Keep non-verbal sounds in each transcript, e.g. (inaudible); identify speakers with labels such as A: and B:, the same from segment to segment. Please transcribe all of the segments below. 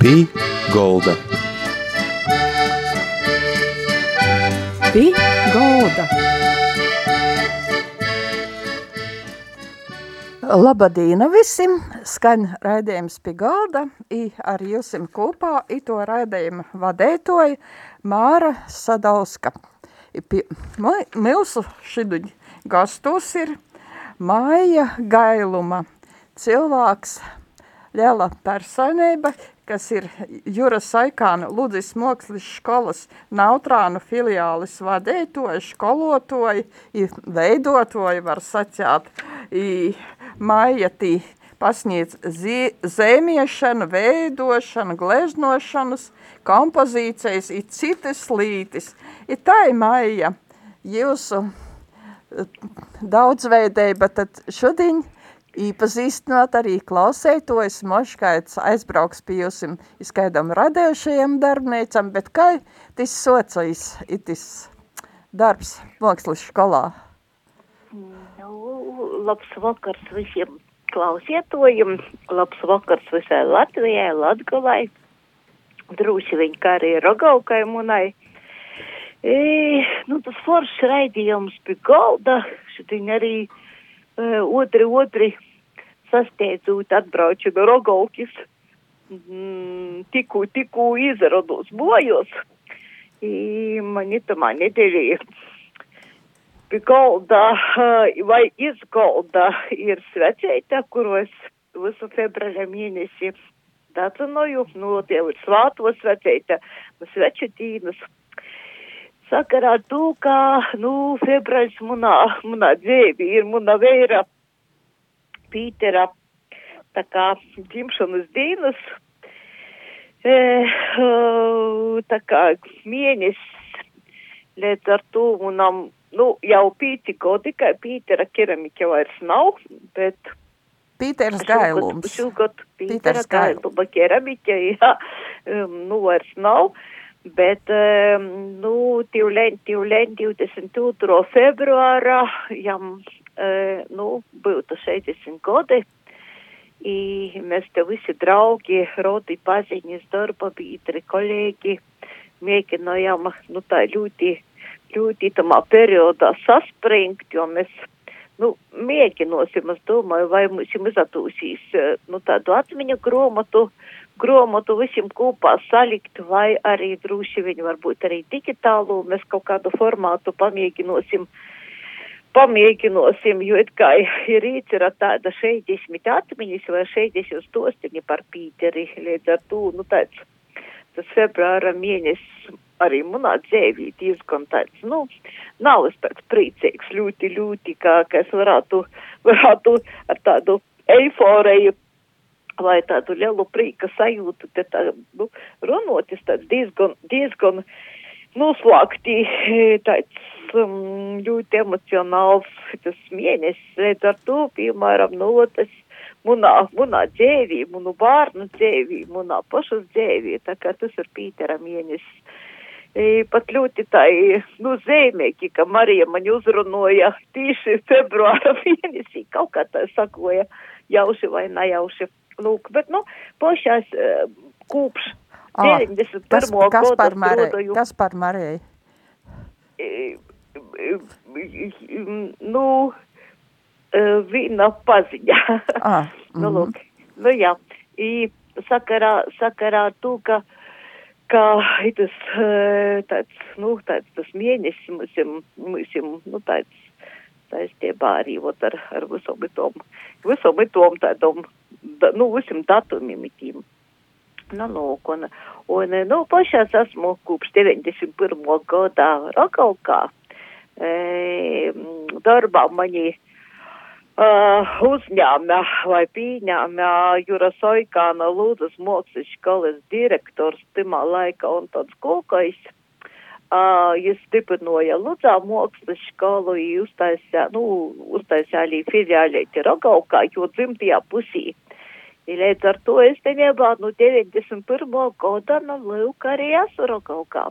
A: Pī Golda.
B: Pī Golda. Labadīna visiem, skaņ raidījums pie galda, i ar jūsim kopā i to raidījumu vadētoja Māra Sadauska. Pie, mūsu šiduņ gastos ir Māja Gailuma, cilvēks, liela personība, kas ir Jura Saikāna Ludzis Mokslis skolas Nautrānu filiālis vadētoja, skolotoja, i veidotoja, var sacēt, i Maija tī pasniedz zēmiešanu, veidošanu, gleznošanas, kompozīcijas, i citas lītis. I tā ir Maija jūsu daudzveidība, tad šodien īpazīstināt arī klausētojas moškaits aizbrauks pie jūsim izskaidam radējušajam darbniecam, bet kā tas socais itis darbs mākslas skolā?
C: Nu, labs vakars visiem klausietojiem, labs vakars visai Latvijai, Latgalai, drūši viņi kā arī Rogaukai munai. E, nu, tas foršs raidījums pie galda, šodien arī otri, otri sasteidzot atbraucu no Rogaukis, mm, tiku, tiku izrados bojos. I man itamā nedēļā pie galda vai iz galda ir sveceita, kuru es visu februāra mēnesi dacinoju, nu, tie ir svātos sveceita, sveču tīnas sakarā to, ka, nu, februārs munā, munā dzēvi ir muna vēra Pītera, tā kā dzimšanas dienas, e, tā kā mēnesis, līdz ar to munam, nu, jau pīci godi, ka Pītera keramika vairs nav, bet
B: Pīters Gailums.
C: Šogad Pītera Gailuma keramika, jā, (laughs) um, nu, vairs nav. Bet, um, nu, tīvlēn, tīvlēn 22. februārā jam, uh, nu, būtu 60 gadi. I mēs te visi draugi, rodi paziņas, darba biedri, kolēģi, mēģinājām, nu, tā ļoti, ļoti tamā periodā saspringt, jo mēs, nu, mēģinosim, es domāju, vai mums izatūsīs, nu, tādu atmiņu gromatu, grāmatu visiem kopā salikt, vai arī droši vien varbūt arī digitālu, mēs kaut kādu formātu pamēģinosim, pamēģinosim, jo it kā ir ir tāda 60 atmiņas vai 60 stostiņi par Pīteri, līdz ar to, nu tāds, tas februāra mēnesis arī manā dzēvī diezgan tāds, nu, nav es tāds priecīgs, ļoti, ļoti, kā, ka es varētu, varētu ar tādu eiforiju vai tādu lielu prīka sajūtu, te tā, nu, runotis tāds diezgan, diezgan noslēgti, (laughs) tāds um, ļoti emocionāls tas mēnesis, līdz ar to, piemēram, nu, tas munā, munā dzēvī, munu bārnu dzēvī, munā pašas dzēvī, tā kā tas ir Pītera mēnesis. E, pat ļoti tā, nu, zīmīgi, ka Marija man uzrunoja tīši februāra (laughs) mēnesī, kaut kā tā sakoja, jauši vai nejauši lūk, bet, nu, pašās uh, kūpš 91.
B: Kas, kas par Mariju? Kas par Mariju?
C: Nu, viena paziņa.
B: Ah, (laughs)
C: nu, lūk, nu, jā, I sakarā, sakarā tu, ka, ka tas, tāds, nu, tāds, tas mēnesis mums, mums, nu, tāds, saistībā arī ot, ar, ar visam tom, visam tom tādom, nu, visam datumiem itīm. Nu, lūk, un, un, nu, pašās esmu kopš 91. gadā Rakaukā. E, darbā mani uh, uzņēma vai pieņēma Jura Soikāna Lūdzas mākslas skolas direktors timā laika un tāds kokais. Uh, jis stiprinoja Ludzā mākslas skolu, uztaisīja, nu, uztaisīja arī filiālēti Rogaukā, jo dzimtajā pusī. Līdz ar to es te nebādu no 91. gada, nu, lūk, arī esmu Rogaukā.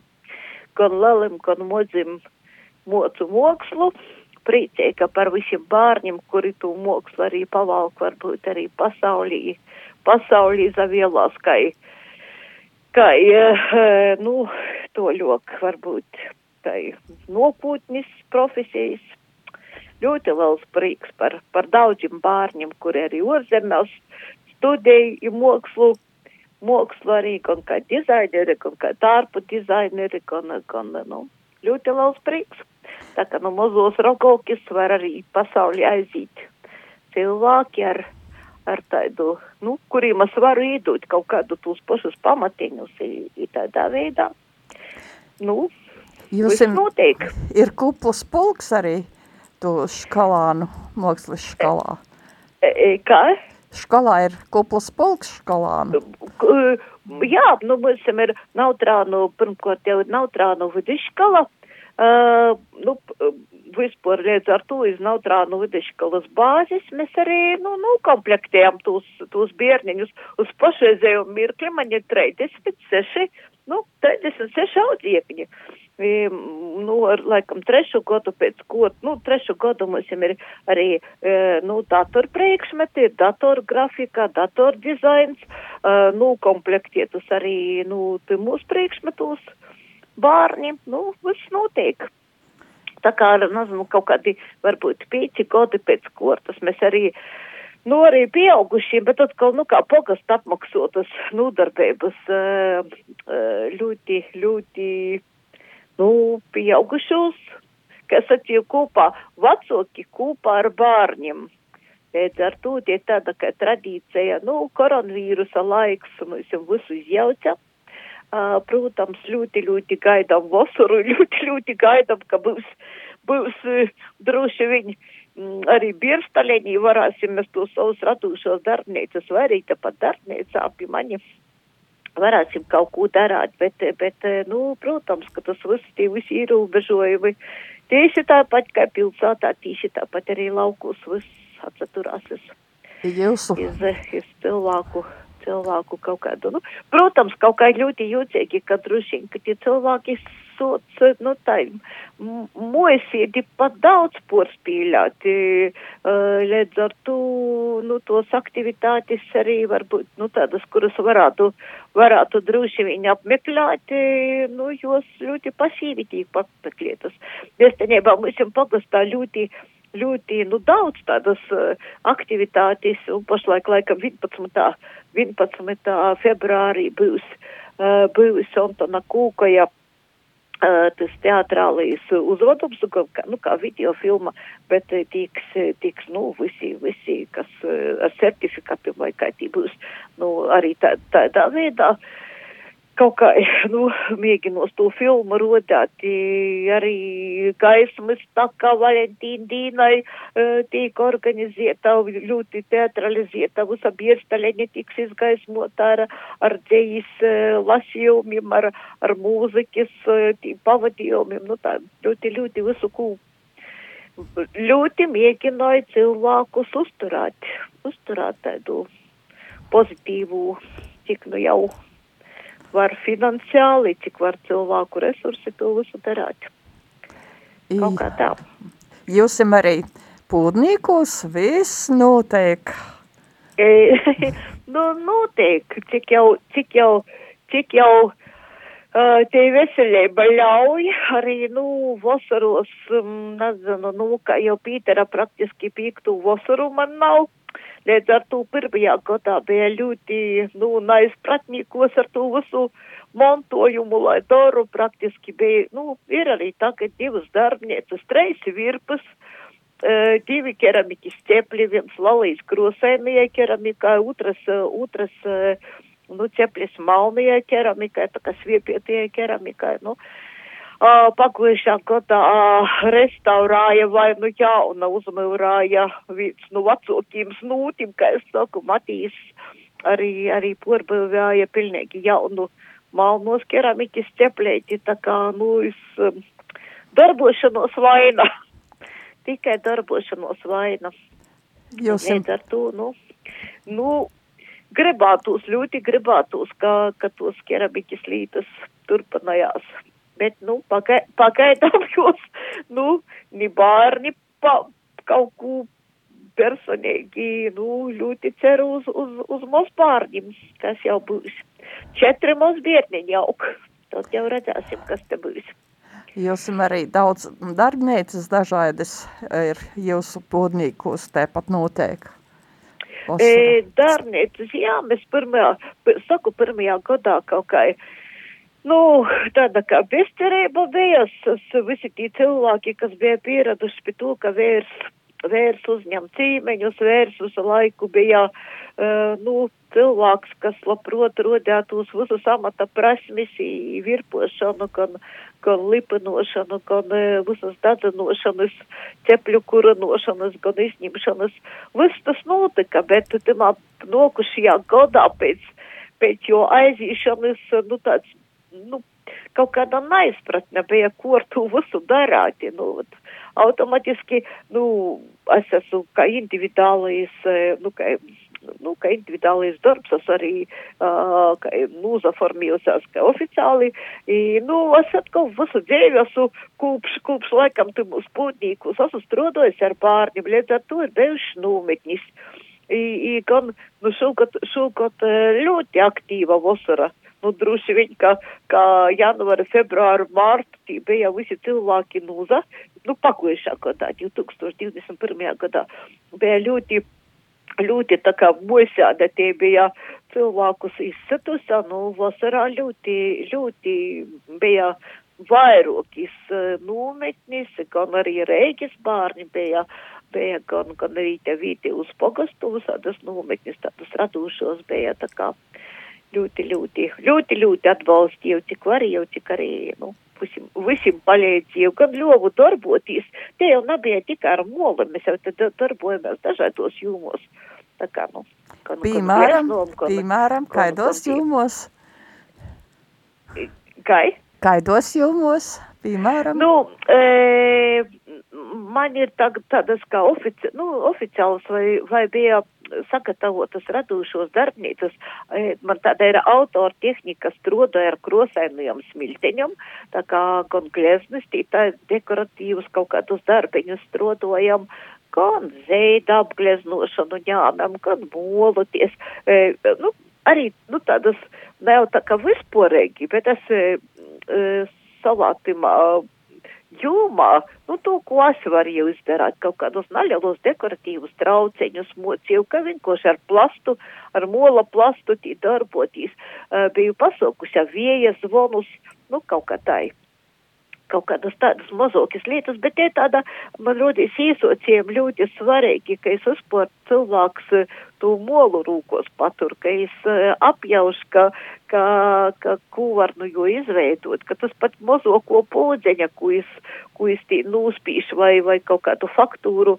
C: Gan lelim, gan mozim mocu mākslu, priecīga par visiem bārņiem, kuri tu mākslu arī pavalk, varbūt arī pasaulī, pasaulī zavielās, kā kā, (laughs) nu, to ļoti varbūt tai nopūtnis profesijas. Ļoti liels prieks par, par daudziem bērniem, kuri arī ārzemēs studēja mākslu, mākslu arī gan kā dizaineri, gan kā tārpu dizaineri, gan, gan, nu, ļoti liels prieks. Tā kā no mazos rogovkis var arī pasauli aiziet cilvēki ar, ar tādu, nu, kuriem es varu iedot kaut kādu tos pašus pamatiņus i tādā veidā. Nu,
B: Jūs
C: notiek.
B: Ir kuplas pulks arī to škalānu mākslas škalā.
C: E, e, kā?
B: Škalā ir kuplas pulks škalānu.
C: Jā, nu, mums ir nautrānu, pirmkārt jau ir nautrānu vidiškala. Uh, nu, vispār līdz ar to iz nautrānu vidiškalas bāzes mēs arī, nu, nu, komplektējam tos, tos bērniņus uz pašreizējo mirkli, man ir 36, nu, 36 audziekņi nu, ar, laikam, trešu gadu pēc ko, nu, trešu gadu mums ir arī, e, nu, dator priekšmeti, ir dator grafika, dator dizains, e, nu, komplektietus arī, nu, mūsu priekšmetus bārņi, nu, viss notiek. Tā kā, nezinu, kaut kādi, varbūt, pīci gadi pēc kortas mēs arī, nu, arī pieaugušiem, bet atkal, nu, kā pogast apmaksotas nodarbības, ļoti, ļoti, nu, pieaugušos, kas attīja kopā, vecāki kopā ar bērniem. Līdz ar to tie tāda kā tradīcija, nu, koronavīrusa laiks mums jau visu izjauca. Uh, protams, ļoti, ļoti gaidām vasaru, (laughs) ļoti, ļoti gaidām, ka būs, būs uh, droši viņi mm, arī birstaļiņī varēsim mēs to savus radušos darbnīcas, vai arī tāpat darbnīcā pie mani varēsim kaut ko darāt, bet, bet, nu, protams, ka tas tie visi ierobežojumi, tieši tāpat kā pilsētā, tieši tāpat arī laukos viss atsaturās uz, uz, uz cilvēku, cilvēku kaut kādu, nu, protams, kaut kā ļoti jūtīgi, ka droši vien, ka tie cilvēki sots, nu, tā, moesiedi pat daudz porspīļāti, līdz ar to, nu, tos aktivitātes arī varbūt, nu, tādas, kuras varētu, varētu droši viņi apmeklēt, nu, jos ļoti pasīvitīgi pameklētas. Viestenībā mums jau pagastā ļoti, ļoti, nu, daudz tādas uh, aktivitātes, un pašlaik laikam 11. 11. februārī būs, uh, būs Antona Kūkaja tas teatrālijas uzvedums, nu, kā, nu, kā video filma, bet tiks, tiks, nu, visi, visi, kas ar certifikātiem vai kā tī būs, nu, arī tā, tādā veidā kaut kā, (laughs) nu, mēģinos to filmu rodāt, arī gaismas tā kā Valentīna Dīnai tiek organizēta, ļoti teatralizēta, visa bierstaļaņa tiks izgaismota ar, ar dzējas lasījumiem, ar, ar mūzikas pavadījumiem, nu tā, ļoti, ļoti visu kū. Ļoti mēģināju cilvēkus uzturēt, uzturēt tādu pozitīvu, cik nu jau var finansiāli, cik var cilvēku resursi to visu darāt. Kaut kā tā.
B: Jūs arī pūdnīkos viss notiek.
C: E, (laughs) nu, notiek, cik jau, cik jau, cik jau uh, tie veselība ļauj, arī, nu, vasaros, um, nezinu, nu, kā jau Pītera praktiski pīktu vasaru man nav Līdz ar to pirmajā gadā bija ļoti, nu, neizpratnīkos ar to visu montojumu, lai daru praktiski bija, nu, ir arī tagad divas darbnieces, treisi virpas, uh, divi keramikas ķepļi, viens lalīs krosējumajai keramikai, otras, uh, otras, uh, nu, ķepļis malnijai keramikai, tā kā sviepietijai keramikai, nu. Uh, pagājušā gadā uh, restaurāja vai nu jauna uzmūrāja viens no vecākiem snūtim, kā es saku, Matīs. Arī, arī porbūvēja pilnīgi jaunu malnos keramikas ķeplēti, tā kā, nu, es um, darbošanos vaina, (laughs) tikai darbošanos vaina.
B: Jūs
C: Līdz ar to, nu, nu, gribētos, ļoti gribētos, ka, ka tos keramikas lītas turpinājās bet, nu, pagai, pagaidām (laughs) jūs, nu, ni bērni pa, kaut ko personīgi, nu, ļoti ceru uz, uz, uz mūsu bērniem, kas jau būs. četri mums bērniņi aug. Tad jau redzēsim, kas te būs.
B: Jūs arī daudz darbnīcas dažādas ir jūsu podnīkos tepat notiek.
C: E, darbnīcas, jā, mēs pirmajā, saku, pirmajā gadā kaut kā, nu, tāda kā bezcerība bija, visi tie cilvēki, kas bija pieraduši pie to, ka vērs vērs uzņem cīmeņus, vērs visu laiku bija, uh, nu, cilvēks, kas labprot rodētos visus amata prasmes, virpošanu, gan, gan lipinošanu, gan uh, visas dadzinošanas, cepļu kurinošanas, gan izņemšanas. Viss tas notika, bet tamā nokušajā gadā pēc, pēc jo aizīšanas, nu, tāds, nu, kaut kāda neizpratne bija, ko ar to visu darāt. Nu, automātiski, nu, es esmu kā individuālais, nu, kā, nu, kā individuālais darbs, es arī, uh, kā, nu, zaformījusās kā oficiāli, I, nu, es atkal visu dzīvi esmu kūpš, kūpš laikam tu mūs pūtnīkus, esmu strādājis ar bārņiem, līdz ar to ir bijuši nometnis. I, i gan, nu, šogad, šogad ļoti aktīva vasara. Uh, nu, droši vien, ka, ka janvāra, februāra, mārta tie bija visi cilvēki nūza, nu, pagojušā gadā, 2021. gadā, bija ļoti, ļoti tā kā mosāda, tie bija cilvēkus izsatusā, nu, vasarā ļoti, ļoti bija vairākis nometnis, gan arī Reigis bārni bija, bija gan, gan arī te vīti uz pogastu, visādas nometnis, tādas radušos bija tā kā ļoti, ļoti, ļoti, ļoti atbalstīju, cik varēju, cik arī, nu, visiem, visiem palīdzīju, gan ļovu darboties. Te jau nebija tikai ar molu, mēs jau tad darbojamies dažādos jūmos. Tā kā, nu,
B: gan, piemēram, gan, gan, piemēram, kaidos jūmos?
C: Kai?
B: Kaidos jūmos, piemēram?
C: Nu, e, man ir tā, tādas kā ofici, nu, oficiāls vai, vai bija sagatavotas radošos darbnīcas. E, man tāda ir autora tehnika strodoja ar krosainajam smilteņam, tā kā gan gleznis, tā dekoratīvus kaut kādus darbiņus strodojam, gan zeida apgleznošanu ņēmam, gan moloties. E, nu, arī, nu, tādas, nav tā kā vispārīgi, bet es e, e, salātimā jomā, nu, to, ko es varu izdarīt, kaut kādus naļalos dekoratīvus trauceņus, mocīju, ka vienkārši ar plastu, ar mola plastu tī darbotīs. Uh, biju pasaukusi viejas zvonus, nu, kaut kā tā kaut kādas tādas mazākas lietas, bet te tāda, man rodīs īsociem ļoti svarīgi, ka es uzspēr cilvēks eh, to molu rūkos patur, ka es uh, apjauš, ka, ka, ka ko var nu jo izveidot, ka tas pat mazāko podzeņa, ko es, ko es tī nūspīšu vai, vai kaut kādu faktūru,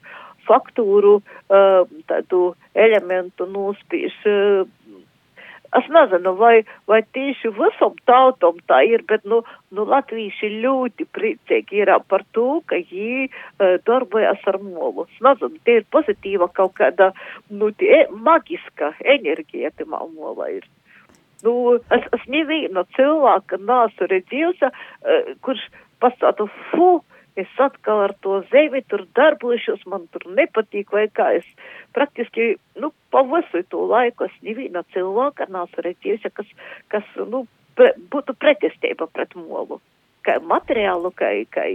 C: faktūru, uh, tādu elementu uh, Es nezinu, vai, vai tieši visam tautam tā ir, bet, nu, nu latvieši ļoti priecīgi ir par to, ka viņi uh, darbojas ar molu. Es nezinu, tie ir pozitīva kaut kāda, nu, tie magiska enerģija tamā molā ir. Nu, es, es nevienu cilvēku nesu redzējusi, uh, kurš pasātu, fu, es atkal ar to zemi tur darbošos, man tur nepatīk, vai kā es praktiski, nu, pa visu to laiku es neviena cilvēka redzējusi, kas, kas, nu, pre, būtu pretestība pret molu, kā materiālu, kā, kā,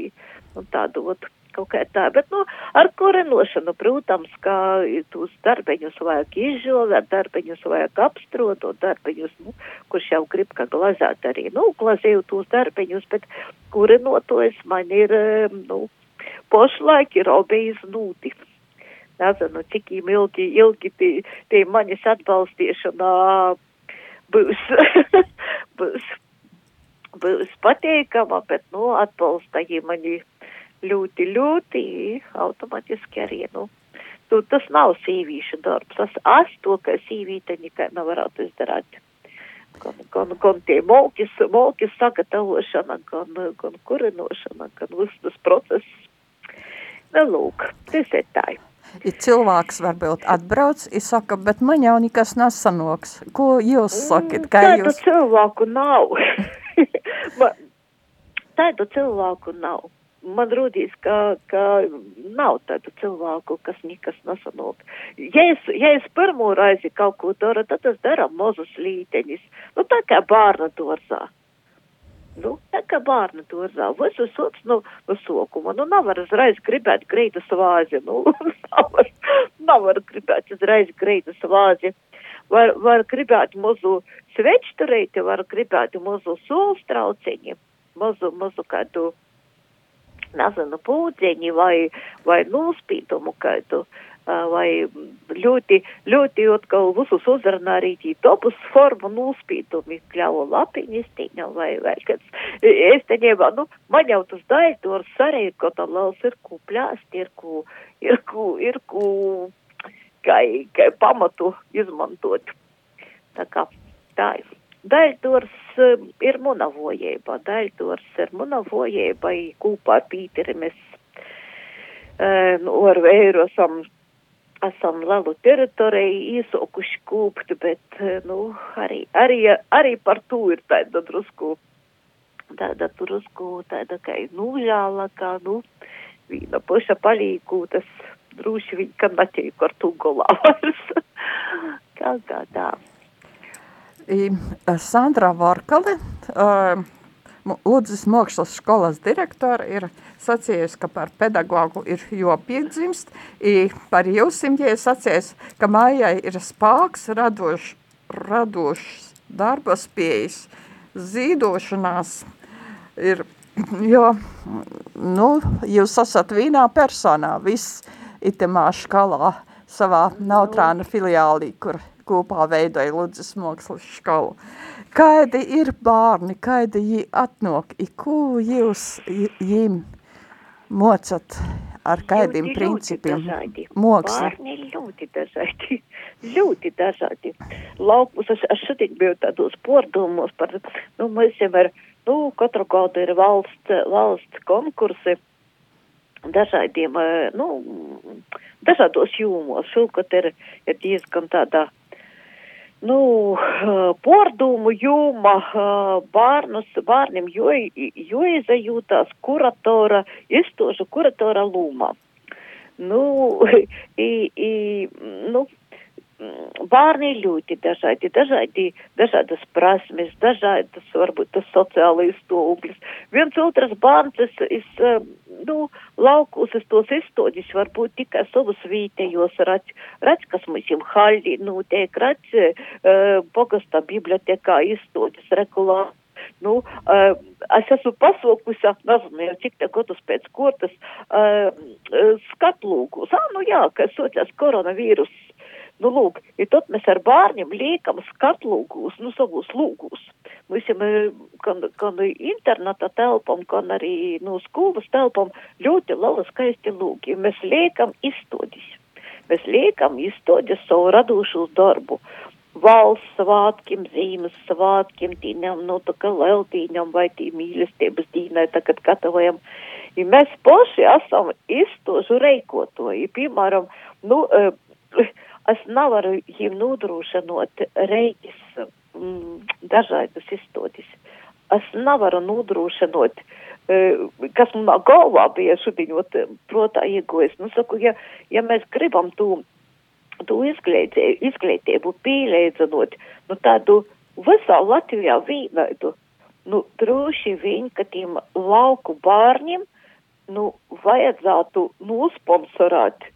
C: nu, tādu, ot, kaut kā tā, bet, nu, ar korenošanu, protams, kā tos darbeņus vajag izžovēt, darbeņus vajag apstrodot, darbeņus, nu, kurš jau grib, kā glazēt arī, nu, glazēju tos darbeņus, bet korenotojas man ir, nu, pošlaik ir obijas nūti. Nezinu, cik ilgi, ilgi tie, tie manis atbalstīšanā būs, (laughs) būs, būs pateikama, bet, nu, atbalsta, ja mani ļoti, ļoti automātiski arī, nu, tu, tas nav sīvīšu darbs. Tas es to, ka sīvīte nekai nevarētu izdarīt. Gan, gan, gan tie molkis, molkis sagatavošana, gan, gan kurinošana, gan viss tas process. Nu, lūk, tas ir tā.
B: Ja cilvēks varbūt atbrauc, ir saka, bet man jau nekas nesanoks. Ko jūs sakat? Kā
C: Tādu
B: jūs...
C: cilvēku nav. (laughs) Tādu cilvēku nav man rūdīs, ka, ka nav tādu cilvēku, kas nekas nesanāk. Ja es, ja es pirmo reizi kaut ko daru, tad es daru mazus līteņus. Nu, tā kā bērna dārzā. Nu, tā kā bērna dārzā. Visu sots no, no sokuma. Nu, nevar uzreiz gribēt grītas vāzi. Nu, (laughs) nevar, nevar gribēt uzreiz grītas vāzi. Var, var gribēt mazu svečturīti, var gribēt mazu solstrauciņu, mazu, mazu kādu nezinu, pūdziņi vai, vai nospīdumu kādu, vai ļoti, ļoti atkal visus uzrunā arī tī topus formu nospīdumi, kļauju lapiņas tīņa vai vēl kāds. Es te ņēmā, nu, man jau tas daļdors arī, ko tam laus ir ku pļāst, ir ku, ir ku, ir ku, kai, kai pamatu izmantot. Tā kā tā ir. Daļdors uh, ir monavojība, daļdors ir monavojība, kūpā Pīteri mēs uh, nu, ar vēru esam, esam lielu teritoriju īsokuši kūpt, bet, uh, nu, arī, arī, arī par to ir tāda drusku, tāda drusku, tāda kā nūžāla, kā, nu, vīna paša palīku, tas droši viņi, ka netiek ar to golā vairs. (laughs) kā kā tā.
B: Sandra Varkale, Lūdzes Mokšlas skolas direktora, ir sacījusi, ka par pedagogu ir jopiedzimst, i par jūsim, ja sacījis, ka mājai ir spāks radošs, radošs darba spējas, zīdošanās, ir, jo, nu, jūs esat vienā personā, viss itemā škalā savā nautrāna filiālī, kur kopā veidoja Ludzas mākslas skolu. Kādi ir bārni, kādi jī atnok, i ko jūs jīm mocat ar kādiem principiem?
C: Ļoti
B: Moksli.
C: Bārni ļoti dažādi. (laughs) Ļoti dažādi. Laukus, es, es šodien biju tādos pordomos par, nu, mēs jau ir, nu, katru gadu ir valsts, valsts konkursi dažādiem, eh, nu, dažādos jūmos. Šogad ir, ir diezgan tādā nu, pordumu jūma bārnus, bārnim jo, joizajūtās kuratora, izstožu kuratora lūmā. Nu, (laughs) i, i, nu, bērni ir ļoti dažādi, dažādi, dažādas prasmes, dažādas, varbūt tas sociālais stūglis. Viens otrs bērns, es, es, nu, laukus es tos izstodis, varbūt tikai savus vītējos, redz, redz, kas mums jau haļi notiek, redz, uh, pogastā bibliotekā izstodis regulāri. Nu, uh, es esmu pasaukusi, nezinu, jau cik te gadus pēc kortas, uh, skatlūgus. Ah, nu jā, ka soties koronavīrus Nu, lūk, ja tad mēs ar bērniem liekam skatlūgūs, nu, savus lūgūs. Visiem, gan, gan interneta telpam, gan arī, nu, skolas telpam ļoti liela skaisti lūgi. Mēs liekam izstodis. Mēs liekam izstodis savu radošos darbu. Valsts svātkiem, zīmes svātkiem, tīņam, nu, tā kā leltīņam vai tī mīlestības dīnai, tagad gatavojam. Ja mēs paši esam izstožu reikotoji, piemēram, nu, uh, es nevaru viņiem nodrošinot reģis mm, dažādas izstādes. Es nevaru nodrošinot, uh, kas manā galvā bija šudiņot, protā iegojas. Nu, saku, ja, ja mēs gribam to, to izglītību, pīlēdzinot, nu tādu visā Latvijā vienaidu, nu, droši vien, ka tiem lauku bārņiem, nu, vajadzētu nosponsorēt,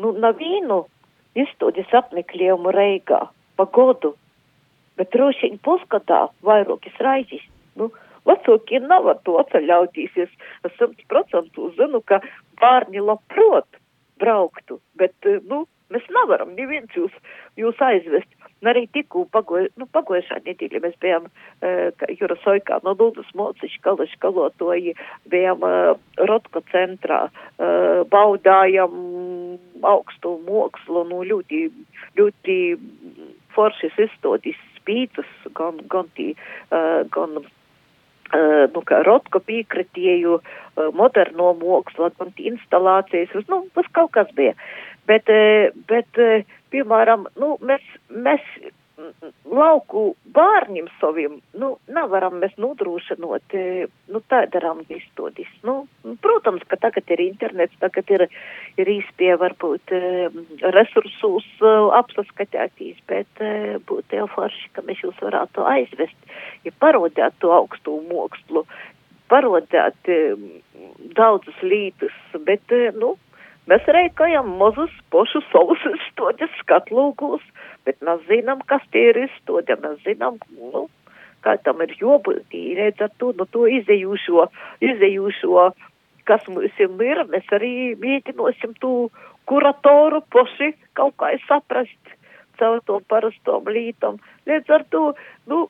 C: nu, nevienu izstādes apmeklējumu Reigā pa godu, bet droši vien puskadā vairākas raizes. Nu, vecāki nevar to atļauties. Es simt procentu zinu, ka bērni labprot brauktu, bet, nu, mēs nevaram neviens jūs, jūs aizvest. Un arī tikko pagoju, nu, pagojušā nedēļa mēs bijām, uh, Jura Soikā no Lūdas mociņš kalaši kalotoji, bijām uh, Rotko centrā, uh, baudājam augstu mākslu, nu, ļoti, ļoti foršas izstādes spītas, gan, gan tī, uh, gan Uh, nu, kā Rotko piekritēju, uh, moderno mākslu, gan instalācijas, nu, tas kaut kas bija. Bet, uh, bet uh, piemēram, nu, mēs, mēs lauku bārņiem saviem, nu, nevaram mēs nodrošinot, nu, tā darām izstodis. Nu, Protams, ka tagad ir internets, tagad ir, ir īspie varbūt resursus apsaskatētīs, bet būtu jau forši, ka mēs jūs varētu aizvest, ja parodēt to augstu mākslu, parodēt daudzas lītas, bet, nu, mēs reikājam mazus pošu savus stoģes skatlūgus, bet mēs zinām, kas tie ir stoģi, mēs zinām, nu, kā tam ir jābūt, redz ar to, no to izējušo, izējušo, kas mums ir, mēs arī mēģināsim to kuratoru poši kaut kā saprast caur to parastom lītam. Līdz ar to, nu,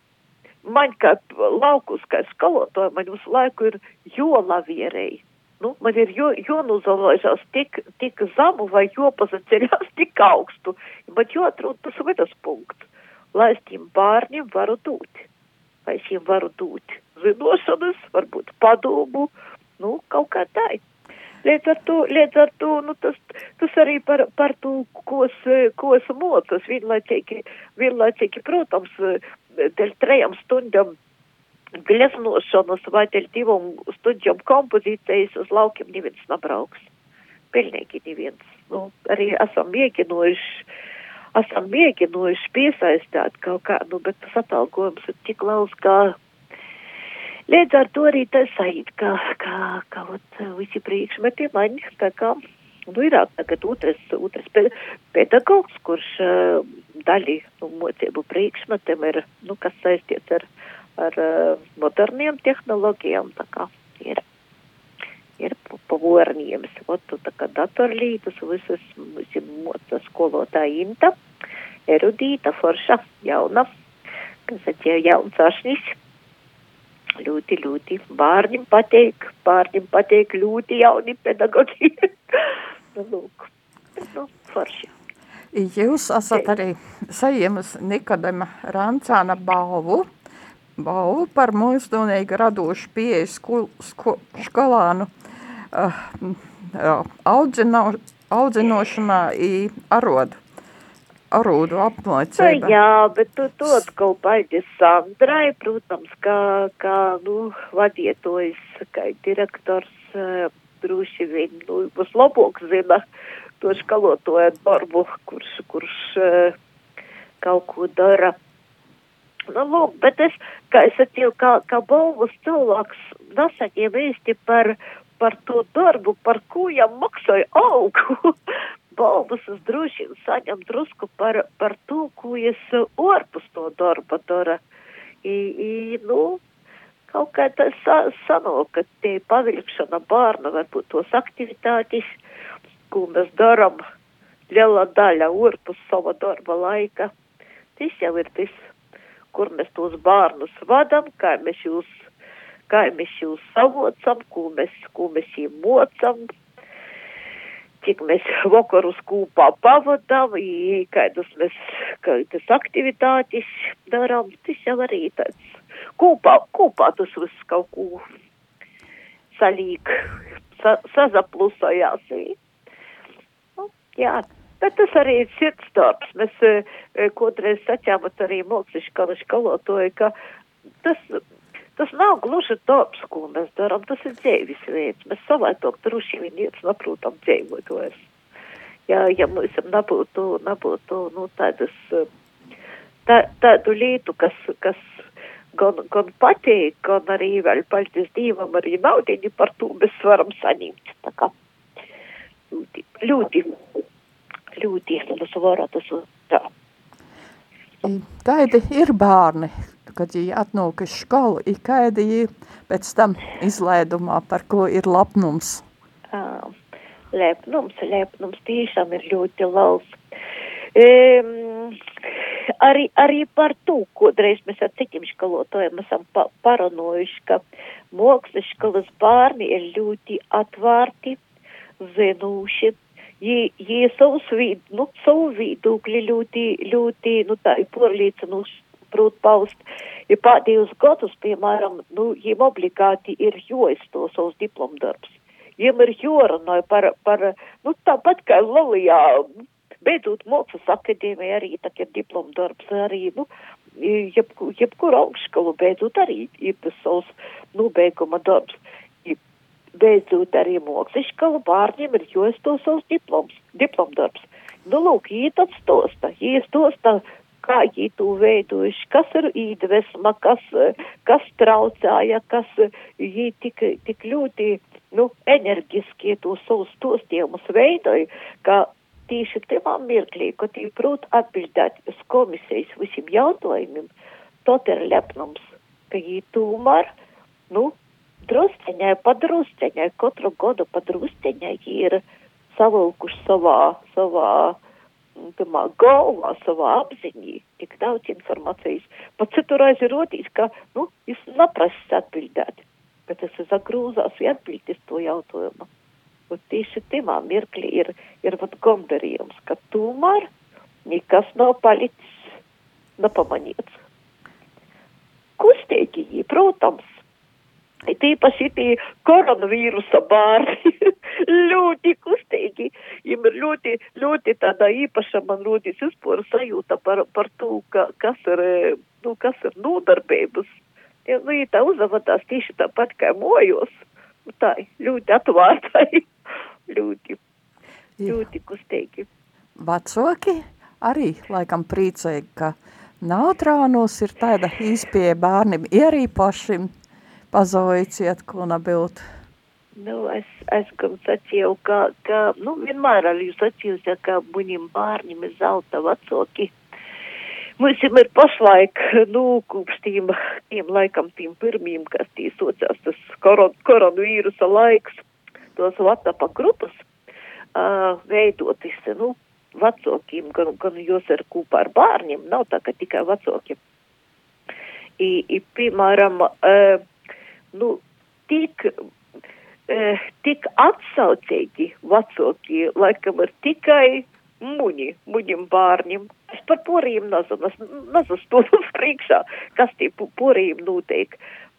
C: man kā laukus, kā skolotāja, man visu laiku ir jolavierēji. Nu, man ir jo, jonuzalaižās tik, tik zamu vai jopazaceļās (laughs) tik augstu, bet joatrūt tas vidas punkts, lai es tiem bārņiem varu dūt. Vai es viņiem varu dot zinošanas, varbūt padomu, nu, kaut kā tā. Līdz ar to, līdz ar to, nu, tas, tas arī par, par to, ko es, ko es mocos, vienlaicīgi, vienlaicīgi, protams, dēļ trejām stundām gleznošanas vai divām stundām kompozīcijas uz laukiem neviens nebrauks. Pilnīgi neviens. Nu, arī esam mēģinājuši esam mēģinājuši piesaistīt kaut kā, nu, bet tas atalgojums ir tik liels, ka līdz ar to arī tas sajūt, ka, ka, ka, ot, visi priekšmeti man, tā kā, nu, ir tagad otrs, otrs pedagogs, kurš uh, daļi, nu, mocību priekšmetiem ir, nu, kas saistīts ar, ar uh, moderniem tehnoloģijām, ir ir pavornījums. Ot, tā kā datorlītus, visas, moca skolotāja Inta, erudīta, forša, jauna, kas atļauj jauns ašnis. Ļoti, ļoti bārņim pateik, bārņim pateik ļoti jauni pedagogi. (laughs) nu, lūk, nu, forši.
B: Jūs esat arī saņēmis Nikodema Rancāna balvu, balvu par mūsdunīgi radošu pieeju sko, sko, skolānu uh, audzino, audzinošanā i arodu. Arūdu apmācība.
C: Jā, bet tu to atkal baigi Sandrai, protams, kā, kā, nu, vadietojs, kā direktors, uh, droši vien, nu, būs labāk zina to skalotoju darbu, kurš, kurš uh, kaut ko dara. Nu, lūk, bet es, kā es atceru, kā, kā balvas cilvēks nesaņem īsti par, par to darbu, par ko jām maksāja augu. (laughs) balvas es droši vien saņem drusku par, par to, ko es orpus to darba dara. I, i, nu, kaut kā tas sa, sanāk, ka tie pavilkšana bārna varbūt tos aktivitātes, ko mēs daram, liela daļa orpus sava darba laika. Tas jau ir tas, kur mēs tos bārnus vadam, kā mēs jūs kā mēs jūs savocam, ko mēs, ko mēs jiem mocam, cik mēs (laughs) vakarus kopā pavadām, kādas mēs, kādas aktivitātes darām, tas jau arī tāds kopā, kopā tas viss kaut ko salīk, sa, sazaplusojās. Nu, jā, bet tas arī ir sirds darbs. Mēs e, kādreiz saķāmat arī mākslišķi skolotoju, ka tas Tas nav gluži darbs, ko mēs darām, tas ir dzīves veids. Mēs savaitok droši vien iet saprotam dzīvotos. Ja, ja mums nebūtu, nebūtu, nu, tādas, tā, tādu lietu, kas, kas gan, gan patīk, gan arī vēl paldies Dievam, arī naudiņu par to mēs varam saņemt. Tā kā ļoti, ļoti, ļoti, tas varētu tas tā.
B: Kādi ir bērni, kad viņi atnāk uz skolu, ir kādi ir pēc tam izlaidumā, par ko ir lepnums?
C: Lepnums, lepnums tiešām ir ļoti liels. Um, arī, arī par to, kodreiz mēs ar citiem skolotājiem esam pa paranojuši, ka mākslas skolas bērni ir ļoti atvērti, zinoši, jie savus vid, nu, savu viedokļi ļoti, ļoti, nu, tā ir porlīcinoši prūt paust. Ja pēdējos gadus, piemēram, nu, jiem obligāti ir jāizsto savus diplomdarbs. Jiem ir jārunāja par, par, nu, tāpat kā Lalijā, beidzot Mākslas akadēmija arī tā ir diplomdarbs, arī, nu, jebkur jeb augšskolu beidzot arī ir tas savs nobeiguma darbs. Beidzot arī Moksiškala bārņiem ir josto savus diploms, diplomdarbs. Nu, lūk, jī tad stosta, jī stosta, kā jī to veidojuši, kas ir īdvesma, kas, kas traucāja, kas jī tik, tik ļoti, nu, enerģiski to savus stostījumus veidoja, ka tieši tajā mirklī, kad tī prot atbildēt uz komisijas visiem jautājumiem, tot ir lepnums, ka jī tomēr, nu, drusceņai, padrusceņai, katru gadu padrusceņai ir savilkuši savā, savā, tamā galvā, savā apziņī tik daudz informācijas. Pat citurreiz ir rodījis, ka, nu, jūs neprasis atbildēt, bet es zagrūzās atbildīt to jautājumu. Un tieši timā mirklī ir, ir vat gondarījums, ka tomēr nekas nav palicis nepamanīts. Kustīgi, protams, It īpaši tie koronavīrusa bērni (laughs) ļoti kustīgi. Viņam ir ļoti, ļoti tāda īpaša, man rodīs vispār sajūta par, par to, ka, kas ir, nu, kas ir nodarbības. Ja, nu, ja tā uzavadās tieši tāpat kā mojos, nu, tā ļoti atvārtai, (laughs) ļoti, ļoti kustīgi.
B: Vecāki arī laikam priecēja, ka nautrānos ir tāda īspēja bērniem ierīpašim pazaujiciet, ko nabilt?
C: Nu, es, es sacīju, ka, ka, nu, vienmēr arī sacījusi, ka muņiem bārņiem ir zelta vecāki. Mums ir pašlaik, nu, kopš tiem, tiem laikam, tiem pirmiem, kas tī sociās tas koron, koronavīrusa laiks, tos WhatsApp grupas uh, veidotis, nu, vecākiem, gan, gan jūs ir kopā ar bārņiem, nav tā, ka tikai vecāki. I, i, piemēram, uh, nu, tik, eh, tik atsaucīgi vecākie, laikam ir tikai muņi, muņim bārņim. Es par poriem nezinu, es nezinu stūdu (laughs) priekšā, kas tie poriem notiek,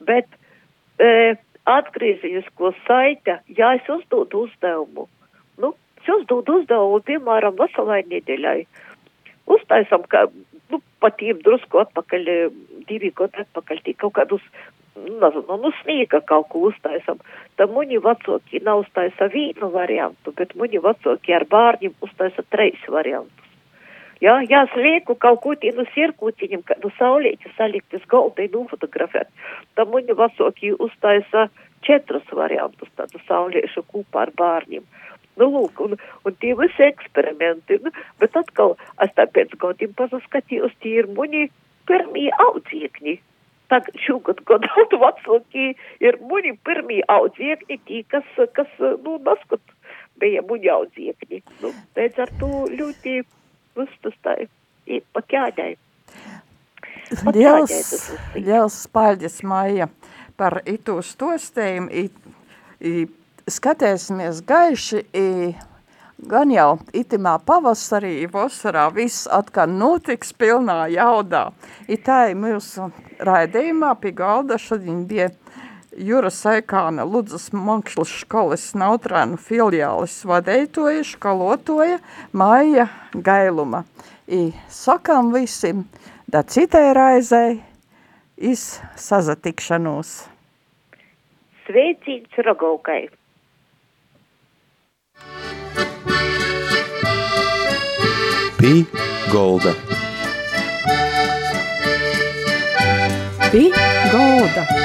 C: bet eh, atgriezienisko saita, ja es uzdodu uzdevumu, nu, es uzdodu uzdevumu, piemēram, veselai nedēļai, uztaisam, ka, nu, patiem drusku atpakaļ, divi gadu atpakaļ, tie kaut kādus nezinu, nu sniega kaut ko uztaisam, tad muņi vecāki nav uztaisa vīnu variantu, bet muņi vecāki ar bārņiem uztaisa treis variantus. Jā, ja, es lieku kaut ko tīnu sirkūtiņam, kādu saulīti salikt uz galda un nofotografēt, tad muņi vecāki uztaisa četrus variantus tādu sauliešu kopā ar bārņiem. Nu, lūk, un, un tie visi eksperimenti, nu, bet atkal es tā pēc gadiem pazaskatījos, tie ir muņi pirmie audziekņi tagad šogad (laughs) gadot vecāki ir muļi pirmie audziekņi, tī, kas, kas, nu, naskat bija muļi audziekņi. Nu, pēc ar to ļoti, viss tas tā, ir pakēdēji.
B: Liels, liels paļģis Maija par itu stostējumu, skatēsimies gaiši, i, gan jau itimā pavasarī, vasarā viss atkal notiks pilnā jaudā. I tā ir mūsu raidījumā pie galda šodien bija Jura Saikāna Ludzas Mankšlas školas nautrānu filiālis vadētoja, školotoja Maija Gailuma. I sakām visiem, da citai raizei, iz sazatikšanos.
C: Sveicīgs Rogaukai!
A: Pī Golda.
B: Pī Golda.